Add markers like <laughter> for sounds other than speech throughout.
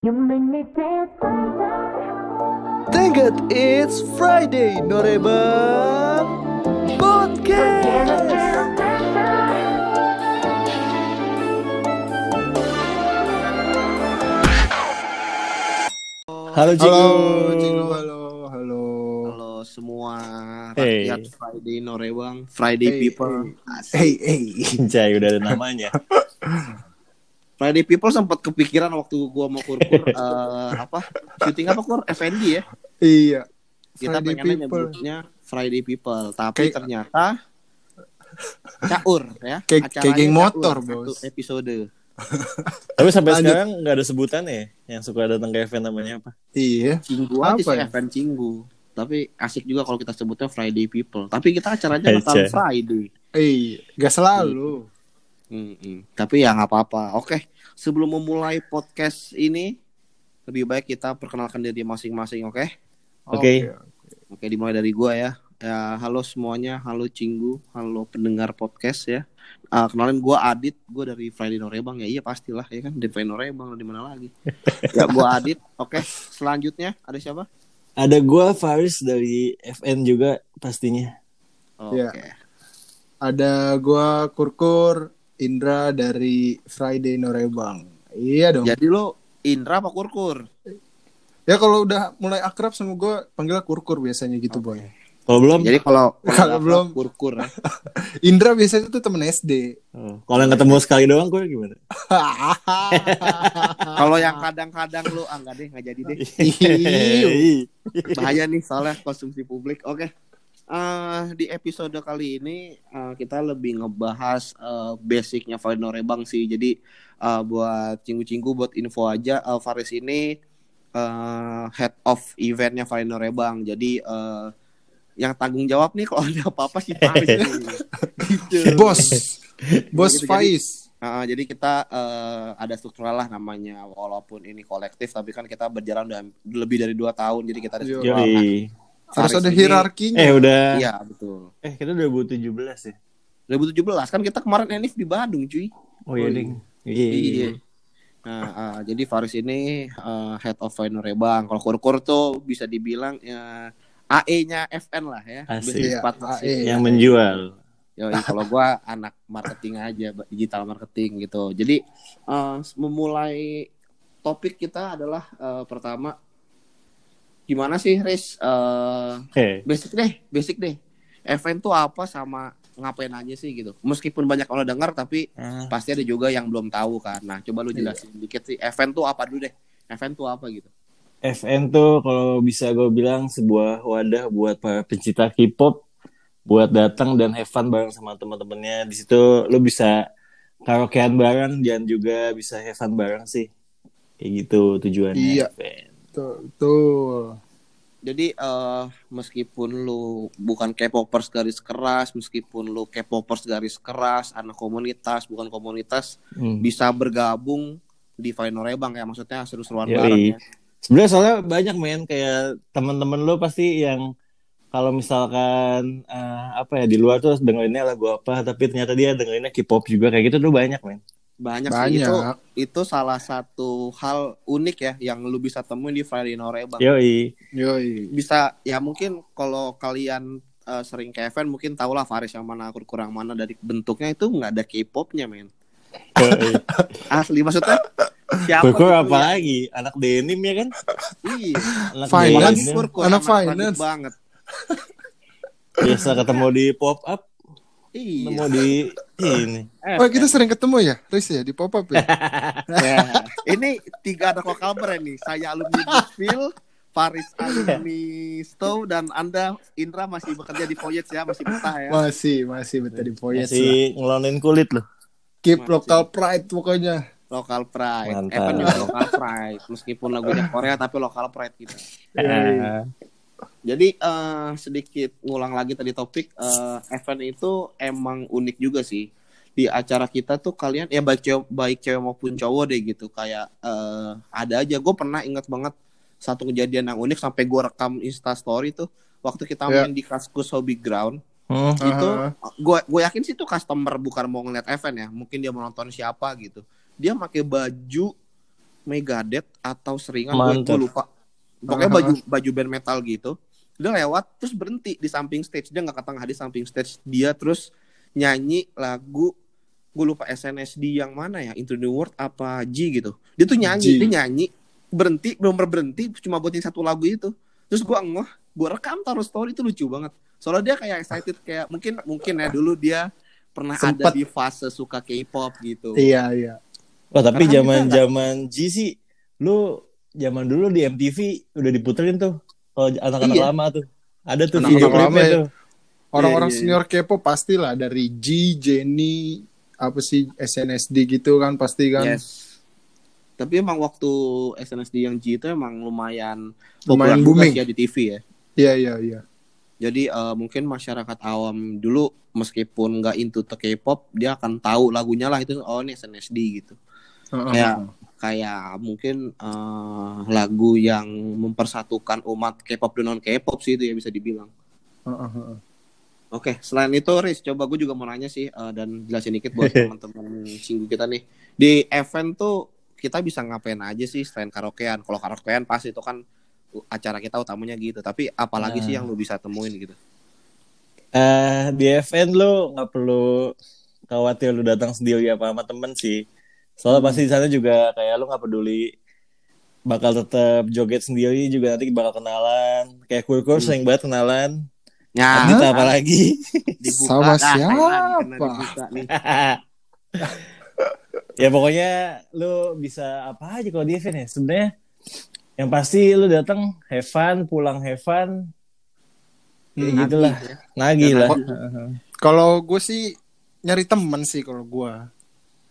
God it's Friday, Norebang Podcast. Halo Ciku. Halo, Ciku, halo, halo. Halo semua Hey. rakyat Friday Norebang, Friday Hey, People. Asik. Hey, hey. <laughs> Jai udah ada namanya. <laughs> Friday People sempat kepikiran waktu gua mau kurkur <laughs> eh, apa? Syuting apa kur? FND ya. Iya. Kita Friday pengennya People. nyebutnya Friday People, tapi Kayak- ternyata caur ya. Kayak- kayak geng caur, motor, Bos. Episode. Tapi sampai Lanjut. sekarang nggak ada sebutan ya yang suka datang ke event namanya apa? Iya. Cinggu aja Apa sih ya? event Cinggu. Tapi asik juga kalau kita sebutnya Friday People. Tapi kita acaranya Ceh. Friday. Eh, gak selalu. Mm-mm. Tapi ya nggak apa-apa. Oke, sebelum memulai podcast ini, lebih baik kita perkenalkan diri masing-masing. Oke, Oke. oke dimulai dari gua ya. Ya, halo semuanya, halo Cinggu, halo pendengar podcast ya. Ah, kenalin gua Adit, gua dari Friday Norebang ya. Iya pastilah ya kan, dari Friday Norebang di mana lagi. <laughs> ya gua Adit. Oke, selanjutnya ada siapa? Ada gua Faris dari FN juga pastinya. Oke. Ya. Ada gua Kurkur, Indra dari Friday Norebang. Iya dong. Ya, Jadi lo Indra apa Kurkur? kalau udah mulai akrab sama gua panggilnya Kurkur biasanya gitu, Boy. Kalau belum, Jadi kalau <laughs> Kalau belum. Kurkur ya. <laughs> Indra biasanya tuh temen SD. Oh, kalau yang ketemu sekali doang gue gimana? <laughs> Kalau yang kadang-kadang lu ah enggak deh, nggak jadi deh. Bahaya nih soalnya konsumsi publik. Oke. Eh, di episode kali ini eh, kita lebih ngebahas eh, basicnya Valino Rebang sih. Jadi eh, buat cinggu-cinggu buat info aja eh, Faris ini eh, head of eventnya Valino Rebang. Jadi eh, yang tanggung jawab nih kalau ada apa-apa sih Faris. <laughs> Gitu. Bos. Bos Gitu, jadi- Faiz. Uh, jadi kita eh, ada struktural lah namanya walaupun ini kolektif tapi kan kita berjalan udah lebih dari dua tahun jadi kita ada struktural. Nah. Harus ada hierarkinya. Eh udah. Iya betul. Eh kita 2017 ya. 2017 kan kita kemarin Enif di Bandung cuy. Oh iya ding. Iya. Iya. Nah, uh, jadi Faris ini uh, head of Final Rebang. Kalau kur-kur tuh bisa dibilang ya, AE-nya FN lah ya. Asik. Business Iya, partnership. AE. Yang menjual. Yoi, kalau gua <laughs> anak marketing aja, digital marketing gitu. Jadi uh, memulai topik kita adalah uh, pertama gimana sih Riz uh, Eh, basic deh, basic deh. Event tuh apa sama ngapain aja sih gitu. Meskipun banyak orang dengar tapi ah, pasti ada juga yang belum tahu kan. Nah, coba lu jelasin dikit sih event tuh apa dulu deh. Event tuh apa gitu. FN tuh kalau bisa gue bilang sebuah wadah buat para pencinta K-pop buat datang dan have fun bareng sama teman-temannya. Di situ lu bisa karaokean bareng dan juga bisa have fun bareng sih. Kayak gitu tujuannya. Iya. FN. Tuh, tuh. Jadi eh meskipun lu bukan K-popers garis keras, meskipun lu K-popers garis keras, anak komunitas, bukan komunitas, Hmm. bisa bergabung di Final Rebang ya maksudnya seru-seruan bareng ya. Sebenarnya soalnya banyak men kayak teman-teman lu pasti yang kalau misalkan eh, apa ya di luar tuh dengerinnya lagu apa tapi ternyata dia dengerinnya K-pop juga kayak gitu tuh banyak men. Banyak, sih Banyak. itu itu salah satu hal unik ya yang lu bisa temuin di Friday No Rebang. Yoi. Yoi. bisa ya mungkin kalau kalian eh, sering ke event mungkin tau lah Faris yang mana kurang mana dari bentuknya itu nggak ada K-popnya men <laughs> asli maksudnya siapa Kurkur gitu apa ya? lagi? Anak denim ya kan? iya Anak Finance. Denim. Kurkur, anak tradik finance. banget Biasa ketemu di pop up, iya di <laughs> ini. Oh, kita sering ketemu ya, Riz ya di pop up ya. <laughs> Ya. ini tiga anak lokal brand nih saya alumni Busfil Faris alumni Stow dan anda Indra masih bekerja di Voyage ya masih betah ya Masih, masih betul di Voyage lah. Masih ngelonin kulit loh. Keep Masih. local pride pokoknya. Local Pride. Mantap. Evan juga Local Pride. Meskipun lagunya Korea tapi Local Pride gitu. <laughs> Jadi eh, sedikit ngulang lagi tadi topik eh, event itu emang unik juga sih. Di acara kita tuh kalian ya baik cewek baik cewek maupun cowok deh gitu kayak eh, ada aja gue pernah inget banget satu kejadian yang unik sampai gue rekam Insta story tuh waktu kita Ya. main di Kaskus Hobby Ground hmm. itu gue gue yakin sih itu customer bukan mau ngeliat event ya mungkin dia mau nonton siapa gitu dia pakai baju Megadeth atau seringan gue lupa. Pokoknya baju baju band metal gitu. Dia lewat terus berhenti di samping stage. Dia nggak ke tengah di samping stage. Dia terus nyanyi lagu gue lupa SNSD yang mana ya Into the World apa G gitu. Dia tuh nyanyi, G. dia nyanyi berhenti belum berhenti cuma buatin satu lagu itu. Terus gue ngeh, gue rekam taruh story itu lucu banget. Soalnya dia kayak excited kayak mungkin mungkin ya dulu dia pernah ada Sempet. di fase suka K-pop gitu. Iya iya. Wah tapi zaman zaman G sih, lu zaman dulu di MTV udah diputerin tuh. Kalau anak-anak Iya. lama tuh, ada tuh Anak-anak video klipnya ya. tuh. Orang-orang Iya, iya, senior K-pop pastilah dari G, Jenny, apa sih SNSD gitu kan pasti kan. Yes. Tapi emang waktu SNSD yang G itu emang lumayan Lumayan booming. ya di TV ya. Iya iya iya. Jadi eh, mungkin masyarakat awam dulu meskipun nggak into the K-pop dia akan tahu lagunya lah itu oh ini SNSD gitu. Heeh, Kayak heeh. Kayak mungkin eh, lagu yang mempersatukan umat K-pop dan non K-pop sih itu ya bisa dibilang. Heeh, heeh. Oke, selain itu Riz, coba gue juga mau nanya sih eh, dan jelasin dikit buat <laughs> teman-teman singgu kita nih. Di event tuh kita bisa ngapain aja sih selain karaokean? Kalau karaokean pasti itu kan acara kita utamanya gitu. Tapi apalagi sih Nah. yang lu bisa temuin gitu? Eh di event lu nggak perlu khawatir lu datang sendiri apa sama temen sih. Soalnya pasti di sana juga kayak lu nggak peduli bakal tetap joget sendiri juga nanti bakal kenalan. Kayak kur-kur sering banget kenalan. Ya, Adit apa lagi? Sama siapa? <laughs> ya pokoknya lu bisa apa aja kalau di event ya. Sebenarnya yang pasti lu datang have fun, pulang have fun. Ya Hmm. gitu lah. ya. Nagih Ya, lah. Kalau gue sih nyari temen sih kalau gue.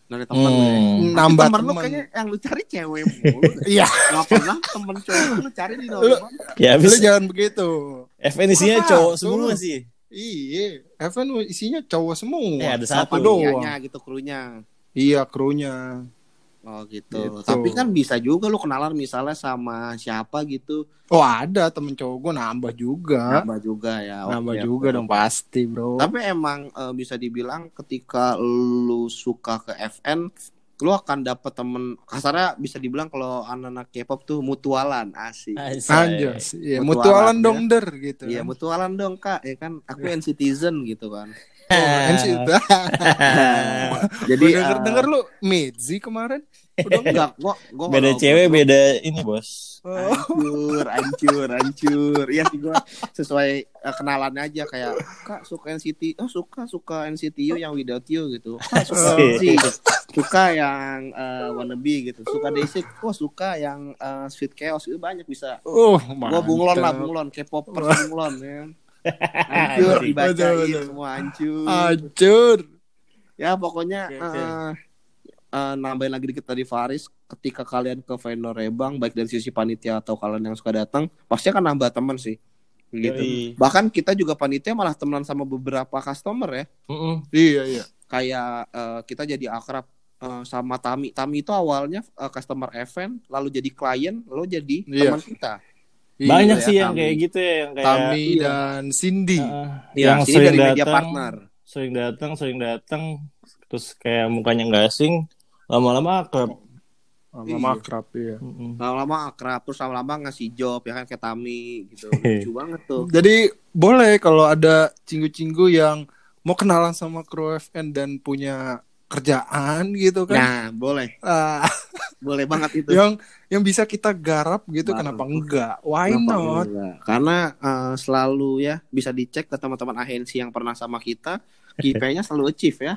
Dari temen lu. Hmm. Nambah temen lu temen. kayaknya yang lu cari cewek mulu. <laughs> Iya. Gak pernah temen cowok lu cari di Norebang. Ya Lu habis jangan begitu. event isinya Wah, cowok tuh. semua sih. Iya, Evan isinya cowok semua. Eh, ada satu. doang? Panitianya gitu krunya. Iya, krunya. Oh gitu. Gitu. Tapi kan bisa juga lu kenalan misalnya sama siapa gitu. Oh, ada temen cowok gue nambah juga. Nambah juga ya. Nambah Oke, juga oke. dong pasti, Bro. Tapi emang eh, bisa dibilang ketika lu suka ke FN, lu akan dapet temen kasarnya bisa dibilang kalau anak-anak K-pop tuh mutualan asik. Anjas, iya, Mutualan, mutualan ya. dong der gitu. Iya kan. mutualan dong kak, ya kan aku N-citizen gitu kan. Oh, NCT. <laughs> Jadi Gue denger eh, denger lu Medzi kemarin. Udah <laughs> enggak, gua, gua Beda cewek, beda ini bos. Oh. hancur, hancur, hancur. Iya sih gua sesuai eh, kenalan aja kayak kak suka NCT, oh suka suka NCT U yang Without You gitu. Kak suka Oh. NCT, suka yang eh, Wannabe gitu. Suka Day6, oh suka yang eh, Sweet Chaos itu banyak bisa. Oh, Gua bunglon lah, bunglon K-popers bunglon ya. Hancur dibacain Betul, betul. semua hancur. Hancur. Ya pokoknya Oke, oke. eh, eh, nambahin lagi dikit tadi Faris, ketika kalian ke vendor Rebang, baik dari sisi panitia atau kalian yang suka datang, pasti akan nambah teman sih. Gitu. Yoi. Bahkan kita juga panitia malah temenan sama beberapa customer ya. Mm-mm. Iya, iya. Kayak eh, kita jadi akrab eh, sama Tami. Tami itu awalnya eh, customer event, lalu jadi klien, lalu jadi Iya. teman kita. Banyak Iya, sih yang Tami. kayak gitu ya, yang kayak Tami iya. dan Cindy. Heeh. Ya, yang sini sering dari media datang, partner. sering datang, sering datang, terus kayak mukanya nggak asing, lama-lama akrab. Sama Iya. makrab ya. Lama-lama akrab, terus lama-lama ngasih job ya kan kayak Tami gitu. <laughs> Lucu banget tuh. Jadi boleh kalau ada cinggu-cinggu yang mau kenalan sama kru FN dan punya kerjaan gitu kan. Nah, boleh. Ah, <laughs> Boleh banget itu. yang yang bisa kita garap gitu Bareng. kenapa enggak? Why Kenapa not? enggak? Karena eh, selalu ya bisa dicek ke teman-teman agensi yang pernah sama kita, KPI-nya <laughs> selalu achieve ya.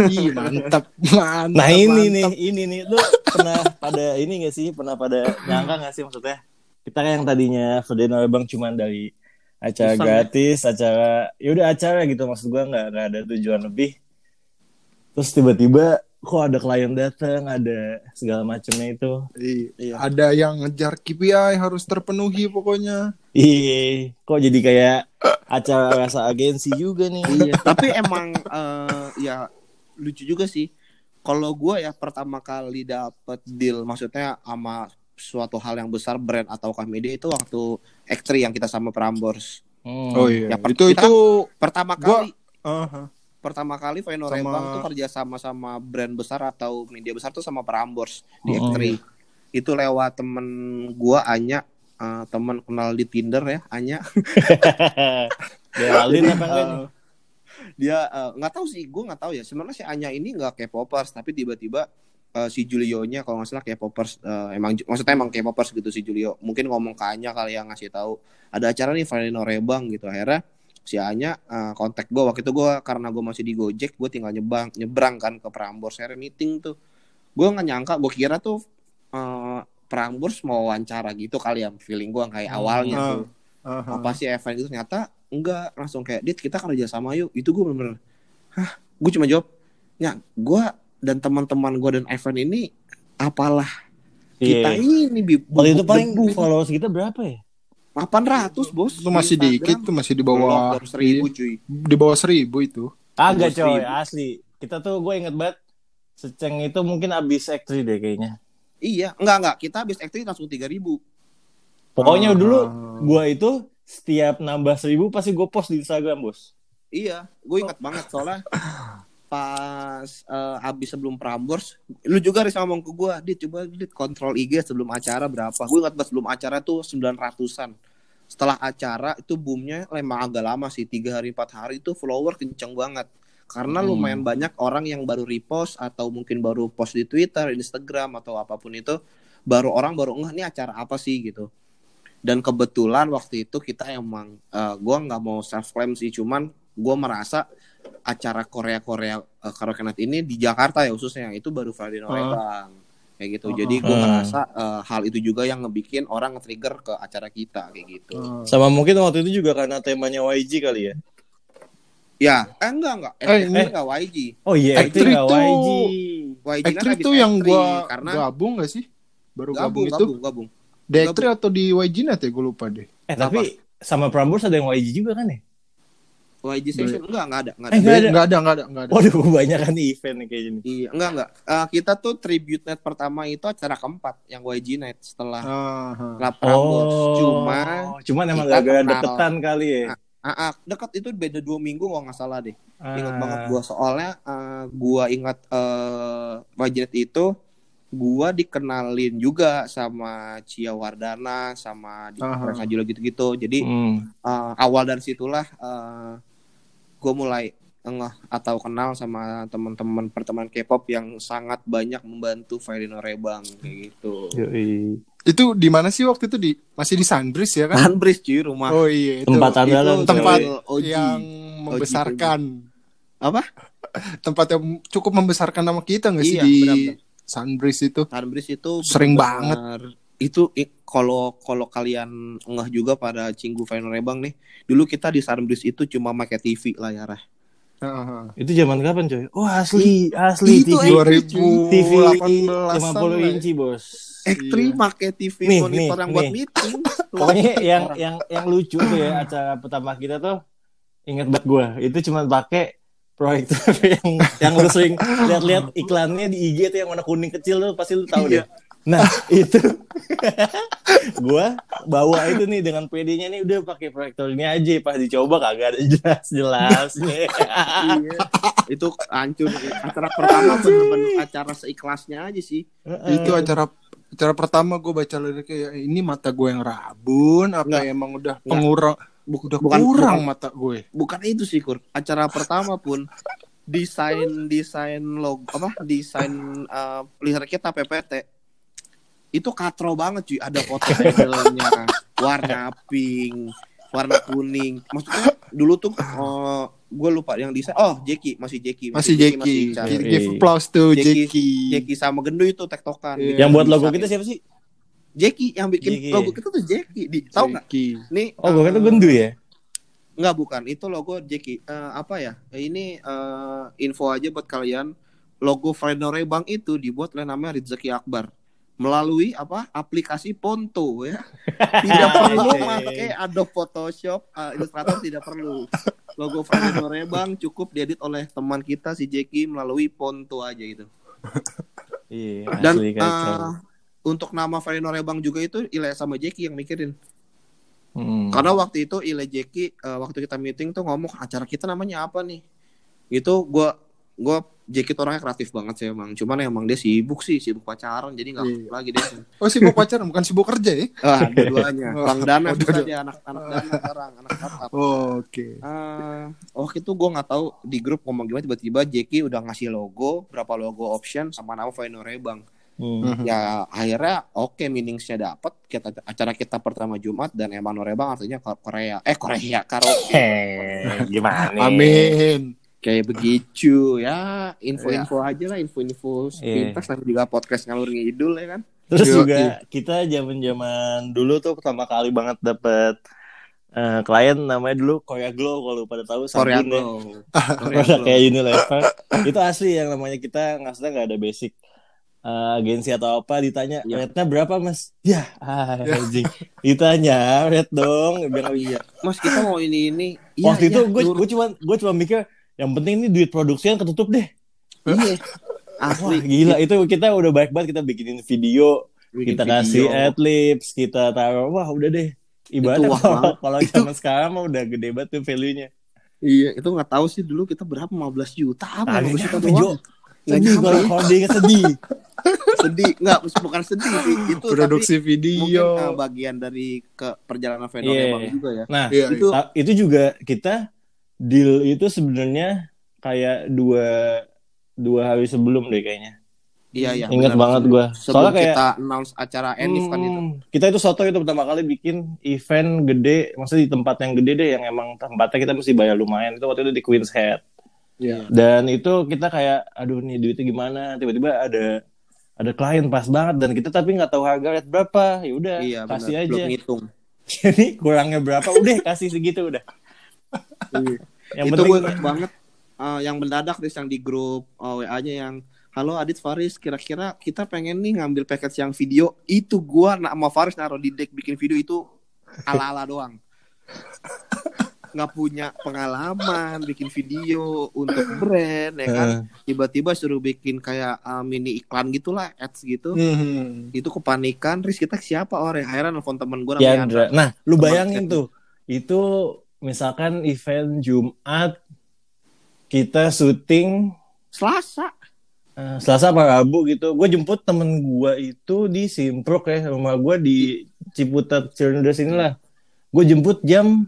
Ih, mantap, <laughs> mantap. Nah ini nih, mantap. ini nih, lu pernah pada ini gak sih, pernah pada nyangka gak sih maksudnya? Kita kan yang tadinya Ferdinand Bang cuman dari acara ya? gratis, acara, yaudah acara gitu maksud gua nggak nggak ada tujuan lebih. Terus tiba-tiba kok ada klien datang, ada segala macamnya itu. Iya. Ada yang ngejar KPI harus terpenuhi pokoknya. Iya, kok jadi kayak acara rasa agensi juga nih. Iya, tapi emang eh, ya lucu juga sih. Kalau gue ya pertama kali dapet deal, maksudnya sama suatu hal yang besar brand atau media itu waktu X3 yang kita sama Prambors. Hmm. Oh iya. Ya, per- itu kita- itu Pertama Gua- kali Aha. Pertama kali Veno Sama- Rebang tuh kerja sama sama brand besar atau media besar tuh sama Prambors di Oh, X3. itu lewat temen gua Anya eh, teman kenal di Tinder ya Anya. <laughs> Geraldine apa enggak? Eh, dia eh, nggak tahu sih gue nggak tahu ya. Sebenarnya si Anya ini nggak kayak popers tapi tiba-tiba eh, si Julio-nya kalau nggak salah kayak popers eh, emang maksudnya emang kayak popers gitu si Julio. Mungkin ngomong ke Anya kali yang ngasih tahu ada acara nih Valentino Rebang gitu. Akhirnya si Anya eh, kontak gue waktu itu gue karena gue masih di Gojek gue tinggal nyebrang nyebrang kan ke Prambors akhirnya meeting tuh gue nggak nyangka gue kira tuh eh, Prambors mau wawancara gitu kali ya feeling gue kayak awalnya Ah. tuh Aha. apa sih event itu ternyata enggak langsung kayak dit kita kerja sama yuk itu gue bener-bener hah gue cuma jawab ya gue dan teman-teman gue dan event ini apalah kita Iya. ini bi- Waktu itu paling debu. followers kita berapa ya? 800 bos Itu masih Di dikit Instagram. tuh masih di bawah seribu cuy di bawah seribu itu. Agak coy, ribu. asli. Kita tuh gue inget banget Seceng itu mungkin abis X3 deh kayaknya. iya enggak enggak kita habis acting langsung 3000 Pokoknya Ah. dulu gue itu setiap nambah seribu pasti gue post di Instagram bos. iya gue ingat banget soalnya pas eh, abis sebelum Prambors lu juga harus ngomong ke gue dit coba dit kontrol IG sebelum acara berapa. Gue ingat banget sebelum acara tuh 900an setelah acara itu boomnya emang agak lama sih tiga hari empat hari itu follower kenceng banget. Karena Hmm. lumayan banyak orang yang baru repost atau mungkin baru post di Twitter, Instagram atau apa pun itu baru orang baru ngeh ini acara apa sih? gitu. Dan kebetulan waktu itu kita emang eh, gua nggak mau self claim sih cuman gua merasa acara Korea Korea uh, Karaoke Night ini di Jakarta ya khususnya itu baru Friday Ah. Norebang kayak gitu Ah. jadi gua Ah. merasa eh, hal itu juga yang ngebikin orang nge-trigger ke acara kita kayak gitu Ah. Sama mungkin waktu itu juga karena temanya YG kali ya. ya eh enggak enggak eh, Eh, enggak YG Oh iya, X3 itu nggak tuh- YG. YG kan X3 habis itu yang X3, gua karena gabung gak sih? Baru gabung, gabung itu gabung gabung di X3 atau di YG Net ya gue lupa deh. Eh tapi sama Prambors ada yang YG juga kan ya? YG session enggak enggak ada enggak Eh, ada Nggak ada. Nggak ada, nggak ada, nggak ada. Waduh, kebanyakan event nih kayak gini. Iya, enggak enggak. Eh, kita tuh tribute night pertama itu acara keempat yang YG night setelah. Lap Prambors. Oh, Cuma cuman emang kenal. deketan kali ya. ah, ah, dekat itu beda dua minggu kalau nggak salah deh. Ingat Ah. banget gua soalnya eh, gua ingat eh YG night itu gua dikenalin juga sama Cia Wardana sama di mereka juga gitu-gitu. Jadi Hmm. eh, awal dari situlah eh gue mulai ngeh atau kenal sama teman-teman pertemanan K-pop yang sangat banyak membantu Valentino Rebang kayak gitu. Yoi. Itu di mana sih waktu itu di masih di Sunbridge ya kan? Hanbris cuy rumah Oh iya, itu Tempat andalan itu tempat OG. yang membesarkan. apa? Tempat yang cukup membesarkan nama kita nggak sih Iya, di benar-benar. Sunbridge itu? Hanbris itu Sering benar-benar- Itu kalau kalau kalian ngeh juga pada Cinggu Valentino Rebang nih, dulu kita di Hanbris itu cuma pakai TV layarnya. Heeh. Itu zaman kapan coy? Oh asli, asli Itu TV. eh, 2018 50 inci bos. X3 Iya. pakai TV Nih, monitor nih, yang buat meeting. <laughs> Pokoknya yang yang yang lucu tuh ya acara pertama kita tuh inget banget gue itu cuma pakai proyektor yang yang lu sering lihat-lihat iklannya di IG tuh yang warna kuning kecil tuh pasti lu tahu deh. Nah <laughs> itu gua bawa itu nih dengan PD-nya nih udah pakai proyektor ini aja pas dicoba kagak ada jelas jelasnya. iya. Itu hancur. Acara pertama bener-bener acara seikhlasnya aja sih. Itu acara acara pertama gue baca liriknya ya, ini mata gue yang rabun apa Nggak. emang udah pengurang Buk- udah bukan, kurang bukan, mata gue. bukan itu sih Kur. Acara pertama pun desain desain logo apa desain uh, liriknya tak PPT itu katro banget cuy ada foto idolnya <laughs> warna pink warna kuning maksudnya dulu tuh gue lupa yang desain oh Jeki masih Jeki Masih Jeki. Give applause to Jeki- Jeki. Sama Gendu itu tektokan Iya. yang buat logo kita siapa sih? Jeki yang bikin Jeki. logo kita tuh Jeki di tahu nggak nih Oh gue kata eh, gendu ya. Enggak bukan, itu logo Jeki. Eh, apa ya? Ini eh, info aja buat kalian. Logo Valentino Rebang itu dibuat oleh namanya Rizky Akbar melalui apa? Aplikasi Ponto ya. <laughs> Tidak perlu pakai Adobe Photoshop, eh, Illustrator tidak perlu. Logo Valentino Rebang cukup diedit oleh teman kita si Jeki melalui Ponto aja gitu. Iya, Dan eh, untuk nama Valentino Rebang juga itu Ile sama Jeki yang mikirin. Hmm. Karena waktu itu Ile Jeki eh, waktu kita meeting tuh ngomong acara kita namanya apa nih? Itu gua gua Jack itu orangnya kreatif banget sih emang. Cuman emang dia sibuk sih, sibuk pacaran jadi nggak aktif lagi deh. Oh sibuk pacaran bukan sibuk kerja ya? <laughs> Ah, dua-duanya. Oh, Bang Dana oh, bisa dia anak anak Dana <laughs> sekarang, anak startup. Oh, Oke. Ah, waktu itu gue nggak tahu di grup ngomong gimana tiba-tiba Jeki udah ngasih logo, berapa logo option sama nama Bang. Hmm. Mhm. Ya akhirnya oke meaningsnya dapat kita acara kita pertama Jumat dan emang Norebang artinya Ko- Korea. Eh Korea karaoke. Heh, gimana? Amin. Kayak begitu ya info-info aja lah info-info Iya. sepintas tapi juga podcast ngalur ngidul ya kan. Terus Yo, juga iya. kita zaman-zaman dulu tuh pertama kali banget dapet eh, klien namanya dulu Korea Glow kalau pada tahu Korea ya. Glow. <laughs> Produk kayak Unilever itu asli yang namanya kita nggak nggak ada basic eh, agensi atau apa ditanya Iya. rate-nya berapa mas ya ah, anjing ditanya rate dong bilang iya Mas kita mau ini ini. Iya, waktu itu iya, gue nurut. gue cuma gue cuma mikir yang penting ini duit produksian ketutup deh Iya. <laughs> wah Asli. gila itu kita udah baik banget kita bikinin video Bikin kita video. kasih adlibs kita taruh wah udah deh ibaratnya wah kalau kalau zaman sekarang mah udah gede banget tuh value-nya Iya, itu nggak tahu sih dulu kita berapa 15 juta apa Nah, 15 juta doang. Sedih kalau ingat sedih <laughs> sedih nggak bukan sedih sih itu Produksi tapi mungkin video. uh, bagian dari ke perjalanan vendor Iya. Bang juga ya nah Iya, itu Ta- itu juga kita deal itu sebenarnya kayak dua dua hari sebelum deh kayaknya. iya iya Ingat banget gua. sebelum Soalnya kayak kita announce acara Enif kan itu hmm, kita itu soto itu pertama kali bikin event gede, maksudnya di tempat yang gede deh yang emang tempatnya kita mesti bayar lumayan. Itu waktu itu di Queen's Head. Iya. Dan itu kita kayak aduh nih duitnya gimana? Tiba-tiba ada ada klien pas banget dan kita tapi nggak tahu harga berapa. Ya udah iya kasih belum aja. ngitung <laughs> Jadi kurangnya berapa? Udah kasih segitu udah. Yang itu penting gue ingat banget uh, yang mendadak terus yang di grup uh, WA-nya yang Halo Adit Faris, kira-kira kita pengen nih ngambil package yang video itu gua nama Faris naruh di deck bikin video itu ala-ala doang. nggak punya pengalaman bikin video untuk brand ya kan tiba-tiba suruh bikin kayak uh, mini iklan gitulah ads gitu Mhm. itu kepanikan Riz kita siapa orang akhirnya nelfon temen gue Ya, namanya Andra. Andra. Nah, lu bayangin tuh. Itu misalkan event Jumat kita syuting Selasa eh, Selasa apa Rabu gitu. Gue jemput temen gue itu di Simprok ya, rumah gue di Ciputat Cirendes inilah. Gue jemput jam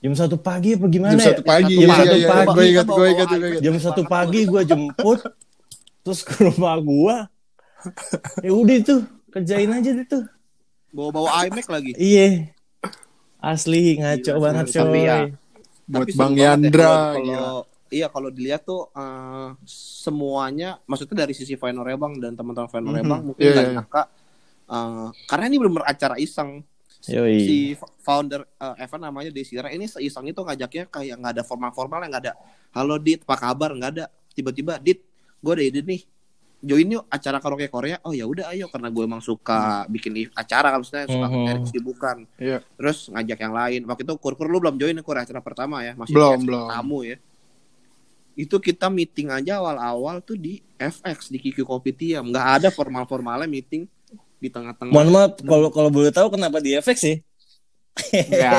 jam satu pagi apa gimana? Jam ya? satu pagi. Jam Iya, satu iya, iya. pagi. Gue ingat, bawa ingat. Jam satu pagi gue jemput, terus ke rumah gue. Ya udah itu kerjain aja deh tuh. bawa-bawa iMac lagi Iya. Asli ngaco Gila, banget tapi coy. ya, Buat Tapi Bang ya Yandra. kalau- kalau iya kalau dilihat tuh eh, semuanya maksudnya dari sisi Vino Rebang dan teman-teman Vino Mhm. Rebang mungkin nggak iya. nyangka eh, karena ini benar acara iseng Yoi. si founder eh, event namanya Desira ini seiseng itu ngajaknya kayak nggak ada formal-formal nggak ada halo Dit apa kabar nggak ada tiba-tiba Dit gue ada ide nih join yuk acara karaoke Korea. Oh ya udah ayo. Karena gue emang suka bikin acara kan maksudnya suka nyari kesibukan. Iya. terus ngajak yang lain. Waktu itu kur kur lu belum join kur acara pertama ya? Masih Belum, belum. tamu ya? Itu kita meeting aja awal-awal tuh di FX di QQ Kopitiam. Nggak ada formal-formalnya meeting di tengah-tengah. Mohon maaf kalau kalau boleh tahu kenapa di efek sih? Iya.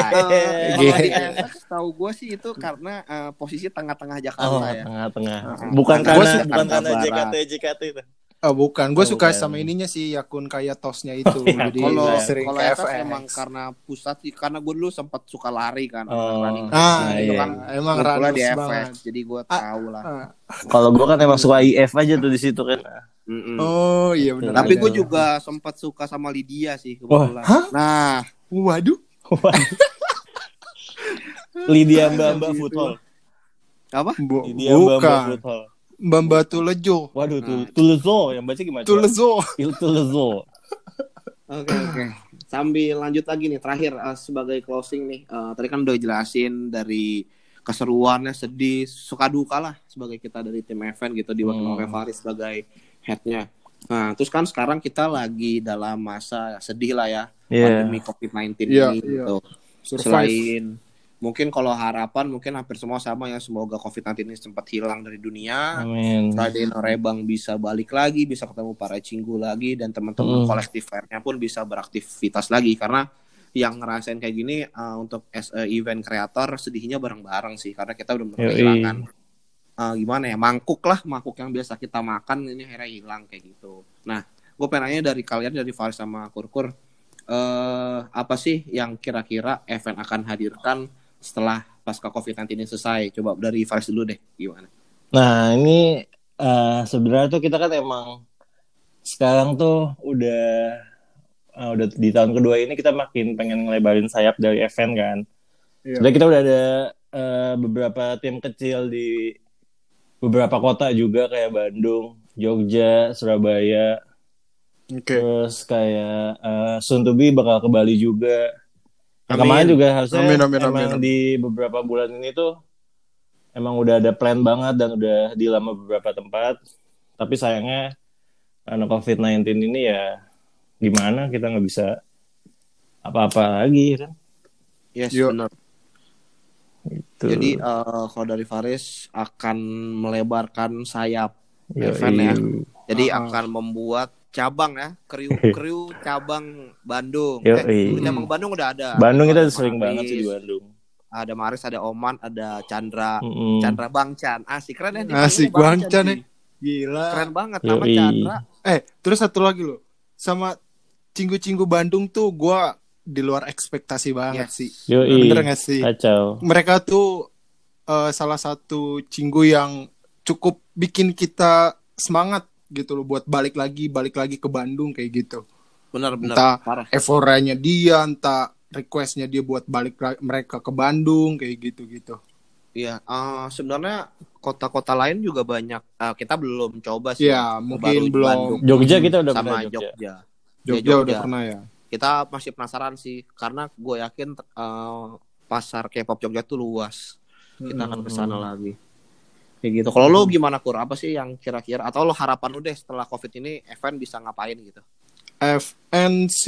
FX tahu gue sih itu karena eh, posisi tengah-tengah Oh, Jakarta ya. tengah-tengah. Heeh. Bukan Karena bukan karena. JKT JKT itu. Oh bukan, gue Oh, suka bukan. sama ininya sih akun kayak tosnya itu. iya. Jadi Kalau Iya. sering kalau FX FX. emang karena pusat sih karena gue dulu sempat suka lari kan Oh. running. Ah, Nah, itu iya. kan emang Ngumpulnya di FX banget. jadi gue Ah. tahu lah. Ah. Kalau gua kan emang suka IF aja tuh di situ kan. Mm-mm. Oh iya benar. Tapi gue juga sempat suka sama Lydia sih kebetulan. hah? Nah, Waduh. Lydia Mbak Mbak Gitu. Football. apa? Bu- Lydia Mbak Mbak. Football. Mbak Batu Lejo. Waduh, Nah. tuh Tulezo yang baca gimana? Tulezo. Il Tulezo. Oke oke. Sambil lanjut lagi nih terakhir eh, sebagai closing nih. eh, tadi kan udah jelasin dari keseruannya sedih suka duka lah sebagai kita dari tim event gitu di Hmm. hmm. Faris sebagai headnya. Nah terus kan sekarang kita lagi dalam masa sedih lah ya Iya. pandemi COVID-19 Iya, ini iya. gitu. Survive. Selain mungkin kalau harapan mungkin hampir semua sama ya semoga COVID-19 ini sempat hilang dari dunia. Amin. Friday Norebang bisa balik lagi, bisa ketemu para cinggu lagi dan teman-teman Mm. kolektif lainnya pun bisa beraktivitas lagi karena yang ngerasain kayak gini uh, untuk as a event creator sedihnya bareng-bareng sih karena kita udah kehilangan eh, gimana ya mangkuk lah mangkuk yang biasa kita makan ini akhirnya hilang kayak gitu nah gue pengen nanya dari kalian dari Faris sama Kurkur eh apa sih yang kira-kira event akan hadirkan setelah pasca COVID-19 ini selesai coba dari Faris dulu deh gimana Nah, ini eh, sebenarnya tuh kita kan emang sekarang tuh udah eh, udah di tahun kedua ini kita makin pengen ngelebarin sayap dari event kan. Iya. Sebenarnya kita udah ada eh, beberapa tim kecil di beberapa kota juga kayak Bandung, Jogja, Surabaya, Oke. terus kayak eh, soon to be bakal ke Bali juga. Amin. kemarin juga harusnya Amin, amin, emang amin, amin. di beberapa bulan ini tuh emang udah ada plan banget dan udah di lama beberapa tempat. Tapi sayangnya karena COVID-19 ini ya gimana kita nggak bisa apa-apa lagi kan. yes Yuk. benar Gitu. jadi eh, kalau dari Faris akan melebarkan sayap Yoi. event ya jadi Ah. akan membuat cabang ya kriu <laughs> kriu cabang Bandung Yoi. eh, cabang Bandung udah ada Bandung kita Ada sering Maris, banget sih di Bandung. ada Maris ada Oman ada Chandra Mm-mm. Chandra Bang Chan asik keren ya. Asik dipanggilnya Bang Chan sih. ya. Gila. keren banget nama Yoi. Chandra Eh, terus satu lagi loh. Sama Cinggu-Cinggu Bandung tuh gua di luar ekspektasi banget Yes. sih. Yoi. Bener gak sih? Kacau. Mereka tuh eh, salah satu Cinggu yang cukup bikin kita semangat gitu loh buat balik lagi, balik lagi ke Bandung kayak gitu. benar-benar Entah parah Eforanya dia, entah requestnya dia buat balik mereka ke Bandung kayak gitu-gitu. Iya, eh, sebenarnya kota-kota lain juga banyak. eh, kita belum coba sih. Iya, mungkin belum. Bandung Jogja kita udah sama pernah Jogja. Jogja. Jogja, Ya, Jogja. udah pernah ya. Kita masih penasaran sih, karena gue yakin eh, pasar K-pop Jogja tuh luas. Kita akan ke sana Hmm. lagi. Kayak gitu. Kalau lu gimana kur? Apa sih yang kira-kira atau lo harapan lu deh setelah Covid ini event bisa ngapain gitu? FNC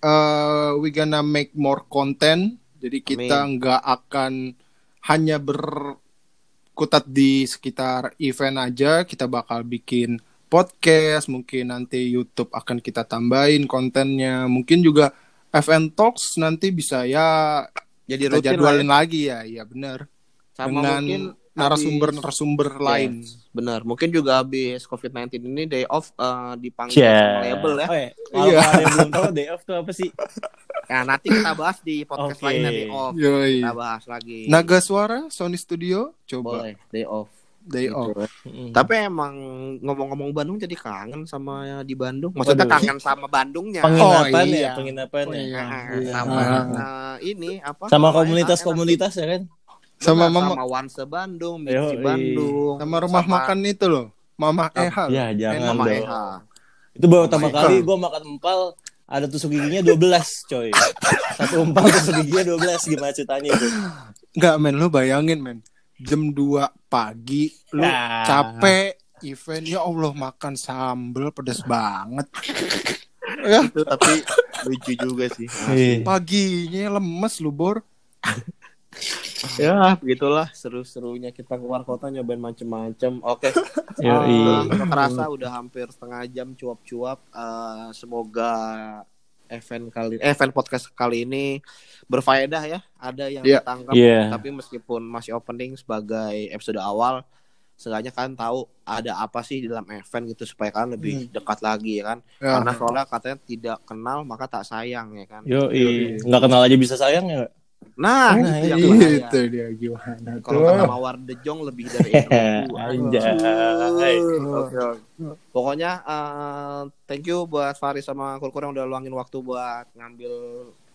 uh, we gonna make more content. Jadi kita nggak akan hanya berkutat di sekitar event aja. Kita bakal bikin podcast. Mungkin nanti YouTube akan kita tambahin kontennya. Mungkin juga FN Talks nanti bisa ya Jadi kita lah ya. jadwalin lagi ya. Iya benar. sama Dengan mungkin narasumber-narasumber habis- lain. Yes, benar. Mungkin juga habis COVID-19 ini day off eh, dipanggil Cia. sama label ya. Oh, ya. <laughs> Kalau Iya. ada yang belum tahu day off tuh apa sih? Nah, nanti kita bahas di podcast Oke. lainnya day off. Yoi. Kita bahas lagi. Naga Suara Sony Studio coba Boleh, day off. Day Gitu. off. Mm. Tapi emang ngomong-ngomong Bandung jadi kangen sama di Bandung. Maksudnya Waduh. kangen sama Bandungnya. Penginapan Oh, ya, iya. penginapan Oh, ya. iya. Iya. sama Ah. eh, ini apa? Sama komunitas-komunitas ya kan? Sama mama sama Wanse Bandung, Mitsi Yoi. Bandung, sama rumah makan itu loh Mama Eha Ya jangan Mama dong. Eha. Itu baru pertama kali gue makan empal ada tusuk giginya 12 coy. Satu empal tusuk giginya 12 gimana ceritanya itu? Enggak men lu bayangin men jam 2 pagi lu Ya. capek event ya Allah makan sambel pedes banget ya Itu tapi lucu juga sih. Ih. paginya lemes lu bor Ya, begitulah seru-serunya kita keluar kota nyobain macem-macem. Oke. Yoi. Eh, nggak kerasa udah hampir setengah jam cuap-cuap. Eh, semoga event kali eh, event podcast kali ini berfaedah ya. Ada yang Iya. ditangkap. Iya. Tapi meskipun masih opening sebagai episode awal, seenggaknya kan tahu ada apa sih di dalam event gitu supaya kan lebih dekat lagi ya kan. ya. Karena soalnya katanya tidak kenal maka tak sayang ya kan. Yoi. Nggak kenal aja bisa sayang ya? Nah, Nah, itu yang iya. itu dia gimana Kalau kata Mawar De Jong lebih dari itu. <laughs> Anjay. Oke, oke. Pokoknya eh, thank you buat Faris sama Kurkur yang udah luangin waktu buat ngambil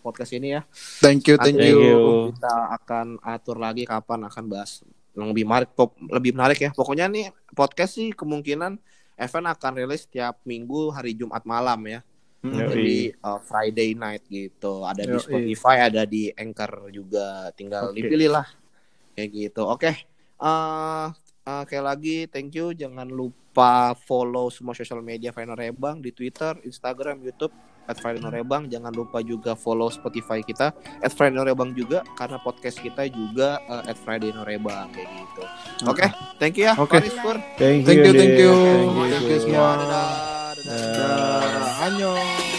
podcast ini ya. thank you thank Nanti Thank you you. Kita akan atur lagi kapan akan bahas yang lebih menarik, lebih menarik ya. Pokoknya nih podcast sih kemungkinan event akan rilis tiap minggu hari Jumat malam ya. Jadi uh, Friday night gitu. Ada di Yoi. Spotify, ada di Anchor juga. Tinggal Oke. dipilih lah. Kayak gitu. Oke. Eh eh, kayak lagi thank you. Jangan lupa follow semua sosial media Final Rebang di Twitter, Instagram, YouTube at Final Rebang. Jangan lupa juga follow Spotify kita at Final Rebang juga karena podcast kita juga eh, at Friday Norebang kayak gitu. Oke, thank you ya. Oke. Pur. Thank Thank you, thank you. Thank you. Thank you semua. Dadah, dadah. 안녕.